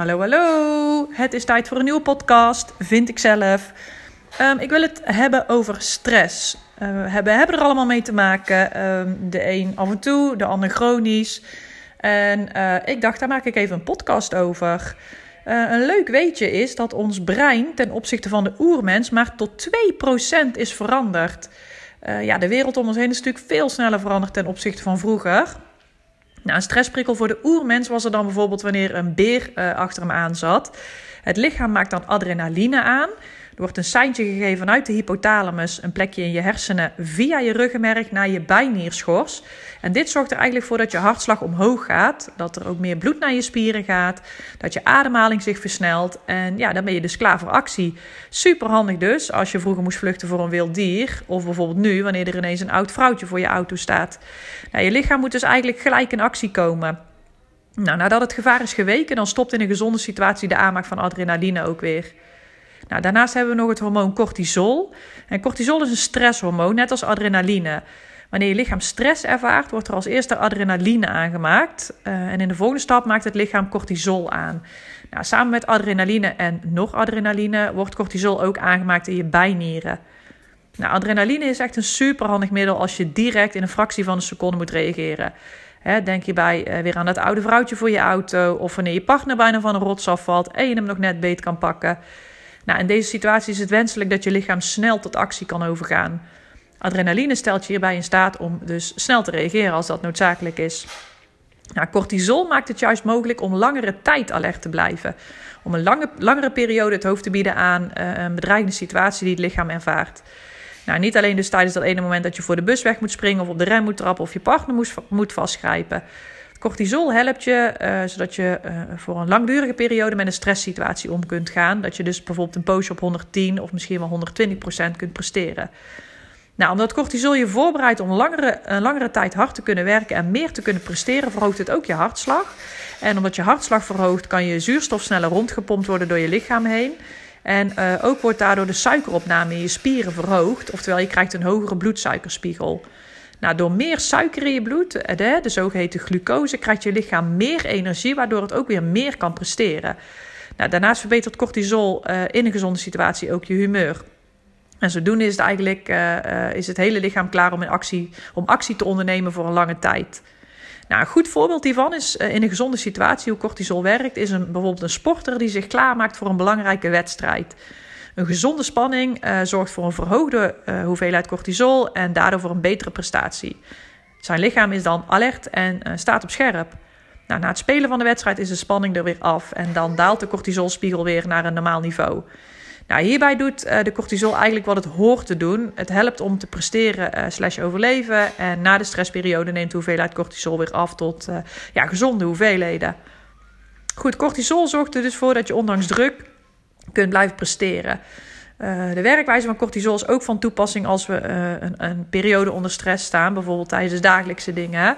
Hallo, hallo. Het is tijd voor een nieuwe podcast, vind ik zelf. Um, ik wil het hebben over stress. Uh, we hebben, er allemaal mee te maken. Um, de een af en toe, de ander chronisch. En uh, ik dacht, daar maak ik even een podcast over. Uh, een leuk weetje is dat ons brein ten opzichte van de oermens maar tot 2% is veranderd. ja, de wereld om ons heen is natuurlijk veel sneller veranderd ten opzichte van vroeger. Nou, een stressprikkel voor de oermens was er dan bijvoorbeeld wanneer een beer uh, achter hem aan zat. Het lichaam maakt dan adrenaline aan. Er wordt een seintje gegeven vanuit de hypothalamus, een plekje in je hersenen, via je ruggenmerg naar je bijnierschors. En dit zorgt er eigenlijk voor dat je hartslag omhoog gaat, dat er ook meer bloed naar je spieren gaat, dat je ademhaling zich versnelt. En ja, dan ben je dus klaar voor actie. Super handig dus als je vroeger moest vluchten voor een wild dier, of bijvoorbeeld nu wanneer er ineens een oud vrouwtje voor je auto staat. Nou, je lichaam moet dus eigenlijk gelijk in actie komen. Nou, nadat het gevaar is geweken, dan stopt in een gezonde situatie de aanmaak van adrenaline ook weer. Nou, daarnaast hebben we nog het hormoon cortisol. En cortisol is een stresshormoon, net als adrenaline. Wanneer je lichaam stress ervaart, wordt er als eerste adrenaline aangemaakt. Uh, en in de volgende stap maakt het lichaam cortisol aan. Nou, samen met adrenaline en nog adrenaline wordt cortisol ook aangemaakt in je bijnieren. Nou, adrenaline is echt een superhandig middel als je direct in een fractie van een seconde moet reageren. denk je bij uh, weer aan dat oude vrouwtje voor je auto, of wanneer je partner bijna van een rots afvalt en je hem nog net beet kan pakken. Nou, in deze situatie is het wenselijk dat je lichaam snel tot actie kan overgaan. Adrenaline stelt je hierbij in staat om dus snel te reageren als dat noodzakelijk is. Nou, cortisol maakt het juist mogelijk om langere tijd alert te blijven. Om een lange, langere periode het hoofd te bieden aan uh, een bedreigende situatie die het lichaam ervaart. Nou, niet alleen dus tijdens dat ene moment dat je voor de bus weg moet springen of op de rem moet trappen of je partner moet vastgrijpen. Cortisol helpt je uh, zodat je uh, voor een langdurige periode met een stresssituatie om kunt gaan. Dat je dus bijvoorbeeld een poosje op 110 of misschien wel 120% kunt presteren. Nou, omdat cortisol je voorbereidt om langere, een langere tijd hard te kunnen werken en meer te kunnen presteren, verhoogt het ook je hartslag. En omdat je hartslag verhoogt, kan je zuurstof sneller rondgepompt worden door je lichaam heen. En uh, ook wordt daardoor de suikeropname in je spieren verhoogd, oftewel je krijgt een hogere bloedsuikerspiegel. Nou, door meer suiker in je bloed, eh, de, de zogeheten glucose, krijgt je lichaam meer energie, waardoor het ook weer meer kan presteren. Nou, daarnaast verbetert cortisol uh, in een gezonde situatie ook je humeur. En zodoende is het eigenlijk uh, is het hele lichaam klaar om, in actie, om actie te ondernemen voor een lange tijd. Nou, een goed voorbeeld hiervan is in een gezonde situatie hoe cortisol werkt, is een, bijvoorbeeld een sporter die zich klaarmaakt voor een belangrijke wedstrijd. Een gezonde spanning uh, zorgt voor een verhoogde uh, hoeveelheid cortisol en daardoor voor een betere prestatie. Zijn lichaam is dan alert en uh, staat op scherp. Nou, na het spelen van de wedstrijd is de spanning er weer af en dan daalt de cortisolspiegel weer naar een normaal niveau. Nou, hierbij doet de cortisol eigenlijk wat het hoort te doen. Het helpt om te presteren slash overleven. En na de stressperiode neemt de hoeveelheid cortisol weer af tot ja, gezonde hoeveelheden. Goed, cortisol zorgt er dus voor dat je ondanks druk kunt blijven presteren. Uh, de werkwijze van cortisol is ook van toepassing als we uh, een, een, periode onder stress staan, bijvoorbeeld tijdens de dagelijkse dingen.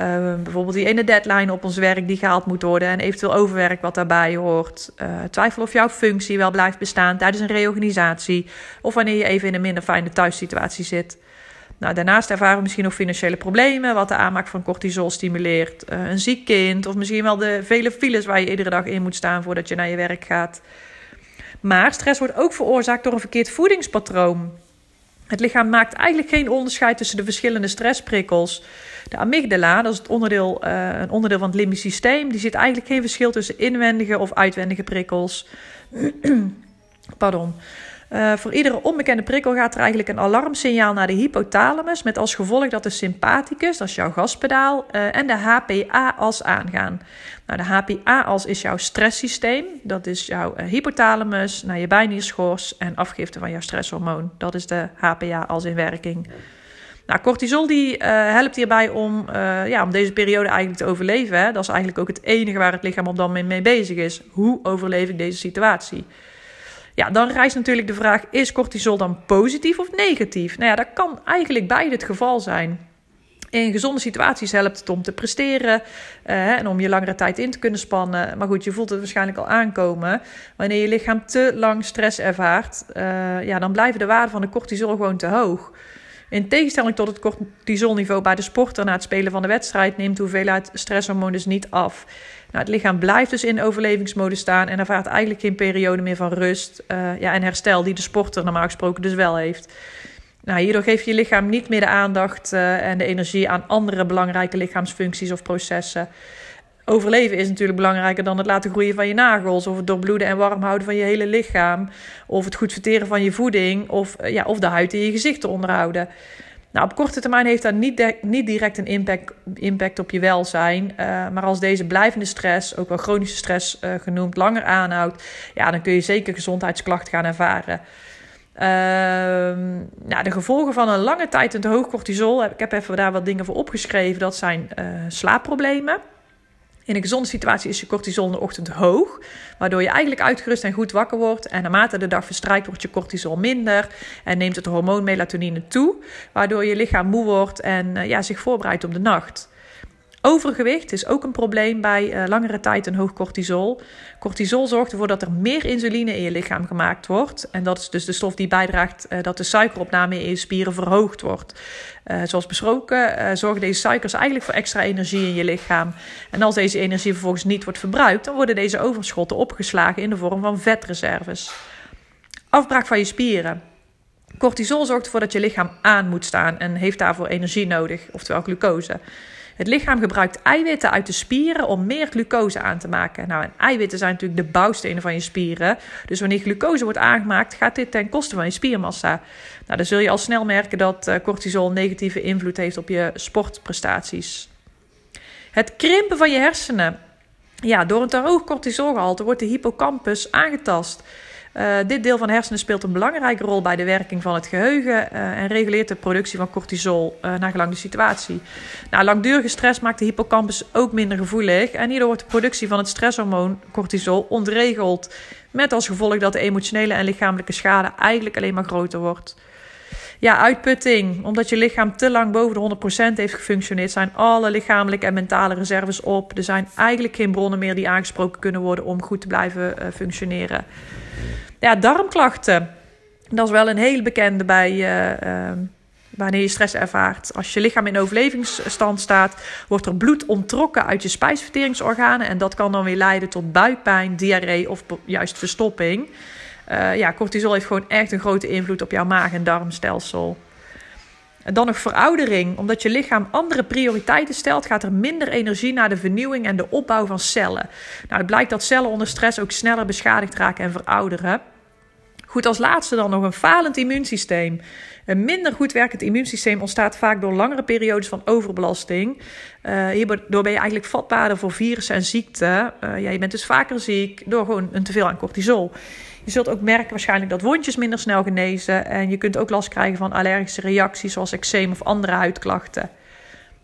Uh, bijvoorbeeld die ene deadline op ons werk die gehaald moet worden en eventueel overwerk wat daarbij hoort. twijfel of jouw functie wel blijft bestaan tijdens een reorganisatie of wanneer je even in een minder fijne thuissituatie zit. Nou, daarnaast ervaren we misschien nog financiële problemen, wat de aanmaak van cortisol stimuleert. een ziek kind of misschien wel de vele files waar je iedere dag in moet staan voordat je naar je werk gaat. Maar stress wordt ook veroorzaakt door een verkeerd voedingspatroon. Het lichaam maakt eigenlijk geen onderscheid tussen de verschillende stressprikkels. De amygdala, dat is het onderdeel, uh, een onderdeel van het limbisch systeem, die ziet eigenlijk geen verschil tussen inwendige of uitwendige prikkels. Pardon. Uh, voor iedere onbekende prikkel gaat er eigenlijk een alarmsignaal naar de hypothalamus, met als gevolg dat de sympathicus, dat is jouw gaspedaal, uh, en de HPA-as aangaan. Nou, de HPA-as is jouw stresssysteem, dat is jouw uh, hypothalamus, naar je bijnierschors en afgifte van jouw stresshormoon. Dat is de HPA-as in werking. Nou, cortisol die helpt hierbij om, ja, om deze periode eigenlijk te overleven. Hè? Dat is eigenlijk ook het enige waar het lichaam op moment mee bezig is. Hoe overleef ik deze situatie? Ja, dan rijst natuurlijk de vraag: is cortisol dan positief of negatief? Nou ja, dat kan eigenlijk beide het geval zijn. In gezonde situaties helpt het om te presteren uh, en om je langere tijd in te kunnen spannen. Maar goed, je voelt het waarschijnlijk al aankomen. Wanneer je lichaam te lang stress ervaart, uh, ja, dan blijven de waarden van de cortisol gewoon te hoog. In tegenstelling tot het cortisolniveau bij de sporter na het spelen van de wedstrijd neemt de hoeveelheid stresshormoon dus niet af. Nou, het lichaam blijft dus in overlevingsmodus staan en ervaart eigenlijk geen periode meer van rust uh, ja, en herstel die de sporter normaal gesproken dus wel heeft. Nou, hierdoor geeft je lichaam niet meer de aandacht uh, en de energie aan andere belangrijke lichaamsfuncties of processen. Overleven is natuurlijk belangrijker dan het laten groeien van je nagels, of het doorbloeden en warm houden van je hele lichaam, of het goed verteren van je voeding, of, uh, ja, of de huid in je gezicht te onderhouden. Nou, op korte termijn heeft dat niet, niet direct een impact, impact op je welzijn. Uh, maar als deze blijvende stress, ook wel chronische stress uh, genoemd, langer aanhoudt, ja, dan kun je zeker gezondheidsklachten gaan ervaren. Uh, nou, de gevolgen van een lange tijd te hoog cortisol, ik heb even daar wat dingen voor opgeschreven. Dat zijn eh, slaapproblemen. In een gezonde situatie is je cortisol in de ochtend hoog, waardoor je eigenlijk uitgerust en goed wakker wordt. En naarmate de dag verstrijkt, wordt je cortisol minder en neemt het hormoon melatonine toe, waardoor je lichaam moe wordt en uh, ja, zich voorbereidt op de nacht. Overgewicht is ook een probleem bij uh, langere tijd een hoog cortisol. Cortisol zorgt ervoor dat er meer insuline in je lichaam gemaakt wordt. En dat is dus de stof die bijdraagt uh, dat de suikeropname in je spieren verhoogd wordt. Uh, zoals besproken zorgen deze suikers eigenlijk voor extra energie in je lichaam. En als deze energie vervolgens niet wordt verbruikt, dan worden deze overschotten opgeslagen in de vorm van vetreserves. Afbraak van je spieren. Cortisol zorgt ervoor dat je lichaam aan moet staan en heeft daarvoor energie nodig, oftewel glucose. Het lichaam gebruikt eiwitten uit de spieren om meer glucose aan te maken. Nou, en eiwitten zijn natuurlijk de bouwstenen van je spieren. Dus wanneer glucose wordt aangemaakt, gaat dit ten koste van je spiermassa. Nou, dan zul je al snel merken dat uh, cortisol negatieve invloed heeft op je sportprestaties. Het krimpen van je hersenen. Ja, door een te hoog cortisolgehalte wordt de hippocampus aangetast. Uh, dit deel van de hersenen speelt een belangrijke rol bij de werking van het geheugen uh, en reguleert de productie van cortisol uh, naar gelang de situatie. Nou, langdurige stress maakt de hippocampus ook minder gevoelig en hierdoor wordt de productie van het stresshormoon cortisol ontregeld. Met als gevolg dat de emotionele en lichamelijke schade eigenlijk alleen maar groter wordt. Ja, uitputting. Omdat je lichaam te lang boven de 100% heeft gefunctioneerd, zijn alle lichamelijke en mentale reserves op. Er zijn eigenlijk geen bronnen meer die aangesproken kunnen worden om goed te blijven functioneren. Ja, darmklachten. Dat is wel een hele bekende bij uh, uh, wanneer je stress ervaart. Als je lichaam in overlevingsstand staat, wordt er bloed onttrokken uit je spijsverteringsorganen. En dat kan dan weer leiden tot buikpijn, diarree of juist verstopping. Uh, ja, cortisol heeft gewoon echt een grote invloed op jouw maag- en darmstelsel. Dan nog veroudering. Omdat je lichaam andere prioriteiten stelt, gaat er minder energie naar de vernieuwing en de opbouw van cellen. Nou, het blijkt dat cellen onder stress ook sneller beschadigd raken en verouderen. Goed, als laatste dan nog een falend immuunsysteem. Een minder goed werkend immuunsysteem ontstaat vaak door langere periodes van overbelasting. Uh, hierdoor ben je eigenlijk vatbaarder voor virussen en ziekten. Uh, ja, je bent dus vaker ziek door gewoon een teveel aan cortisol. Je zult ook merken waarschijnlijk dat wondjes minder snel genezen. En je kunt ook last krijgen van allergische reacties zoals eczeem of andere huidklachten.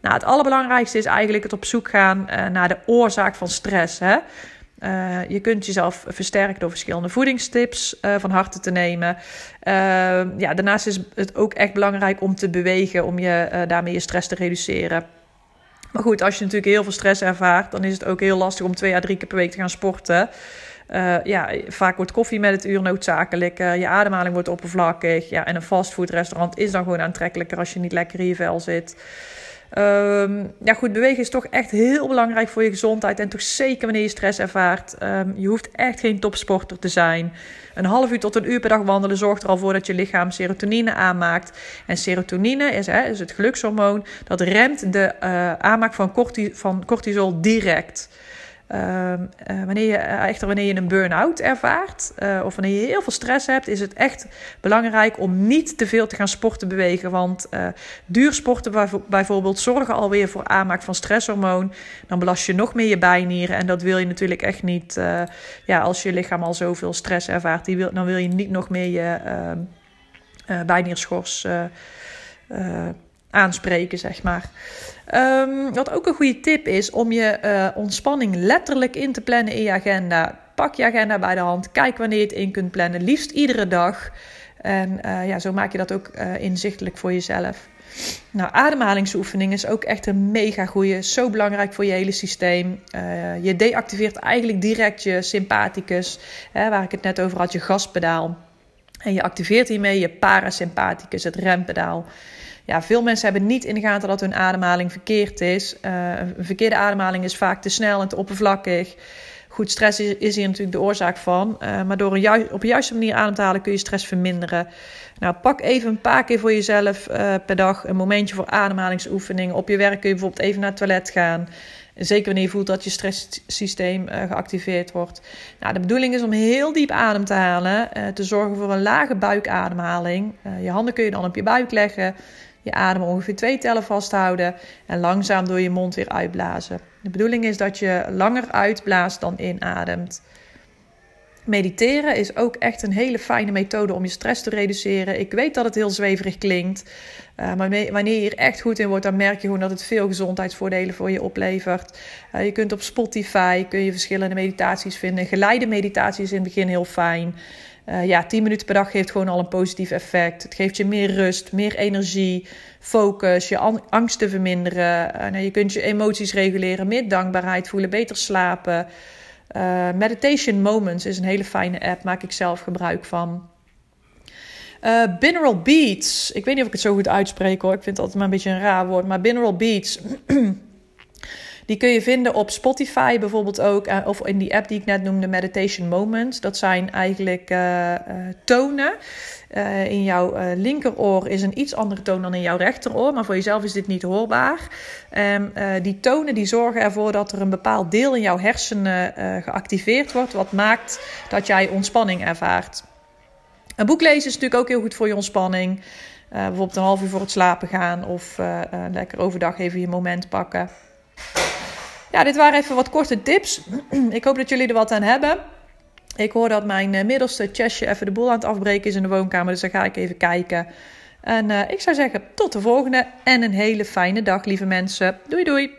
Nou, het allerbelangrijkste is eigenlijk het op zoek gaan uh, naar de oorzaak van stress. Hè? Uh, je kunt jezelf versterken door verschillende voedingstips uh, van harte te nemen. Ja, daarnaast is het ook echt belangrijk om te bewegen, om je, daarmee je stress te reduceren. Maar goed, als je natuurlijk heel veel stress ervaart, dan is het ook heel lastig om twee à drie keer per week te gaan sporten. Ja, vaak wordt koffie met het uur noodzakelijk. je ademhaling wordt oppervlakkig. Ja, en een fastfoodrestaurant is dan gewoon aantrekkelijker als je niet lekker in je vel zit. Um, ja, goed, bewegen is toch echt heel belangrijk voor je gezondheid. En toch zeker wanneer je stress ervaart. Um, je hoeft echt geen topsporter te zijn. Een half uur tot een uur per dag wandelen zorgt er al voor dat je lichaam serotonine aanmaakt. En serotonine is, hè, is het gelukshormoon. Dat remt de uh, aanmaak van, corti van cortisol direct. Uh, uh, wanneer je, uh, echter wanneer je een burn-out ervaart uh, of wanneer je heel veel stress hebt, is het echt belangrijk om niet te veel te gaan sporten bewegen. Want uh, duursporten bijvoorbeeld zorgen alweer voor aanmaak van stresshormoon. Dan belast je nog meer je bijnieren en dat wil je natuurlijk echt niet. Ja, als je lichaam al zoveel stress ervaart, die wil, dan wil je niet nog meer je uh, bijnierschors aanspreken, zeg maar. Um, wat ook een goede tip is om je uh, ontspanning letterlijk in te plannen in je agenda. Pak je agenda bij de hand, kijk wanneer je het in kunt plannen, liefst iedere dag. En uh, ja, zo maak je dat ook uh, inzichtelijk voor jezelf. Nou, ademhalingsoefening is ook echt een mega goede. Zo belangrijk voor je hele systeem. Je deactiveert eigenlijk direct je sympathicus, hè, waar ik het net over had, je gaspedaal. En je activeert hiermee je parasympathicus, het rempedaal. Ja, veel mensen hebben niet in de gaten dat hun ademhaling verkeerd is. een verkeerde ademhaling is vaak te snel en te oppervlakkig. Goed, stress is, hier natuurlijk de oorzaak van. maar door op de juiste manier adem te halen kun je stress verminderen. Nou, pak even een paar keer voor jezelf per dag een momentje voor ademhalingsoefeningen. Op je werk kun je bijvoorbeeld even naar het toilet gaan. Zeker wanneer je voelt dat je stresssysteem geactiveerd wordt. Nou, de bedoeling is om heel diep adem te halen. Te zorgen voor een lage buikademhaling. Je handen kun je dan op je buik leggen. Je adem ongeveer twee tellen vasthouden. En langzaam door je mond weer uitblazen. De bedoeling is dat je langer uitblaast dan inademt. Mediteren is ook echt een hele fijne methode om je stress te reduceren. Ik weet dat het heel zweverig klinkt. Uh, maar wanneer je hier echt goed in wordt, dan merk je gewoon dat het veel gezondheidsvoordelen voor je oplevert. Uh, je kunt op Spotify kun je verschillende meditaties vinden. Geleide meditaties is in het begin heel fijn. Uh, ja, 10 minuten per dag geeft gewoon al een positief effect. Het geeft je meer rust, meer energie, focus, je angsten verminderen. Nou, je kunt je emoties reguleren, meer dankbaarheid voelen, beter slapen. Uh, Meditation Moments is een hele fijne app, maak ik zelf gebruik van. Uh, binaural Beats, ik weet niet of ik het zo goed uitspreek hoor, ik vind het altijd maar een beetje een raar woord, maar binaural Beats, die kun je vinden op Spotify bijvoorbeeld ook, uh, of in die app die ik net noemde, Meditation Moments. Dat zijn eigenlijk uh, tonen uh, in jouw linkeroor is een iets andere toon dan in jouw rechteroor, maar voor jezelf is dit niet hoorbaar. Um, die tonen die zorgen ervoor dat er een bepaald deel in jouw hersenen geactiveerd wordt, wat maakt dat jij ontspanning ervaart. Een boek lezen is natuurlijk ook heel goed voor je ontspanning. bijvoorbeeld een half uur voor het slapen gaan of lekker overdag even je moment pakken. Ja, dit waren even wat korte tips. Ik hoop dat jullie er wat aan hebben. Ik hoor dat mijn uh, middelste Chesje even de boel aan het afbreken is in de woonkamer. Dus dan ga ik even kijken. En uh, ik zou zeggen, tot de volgende. En een hele fijne dag, lieve mensen. Doei doei.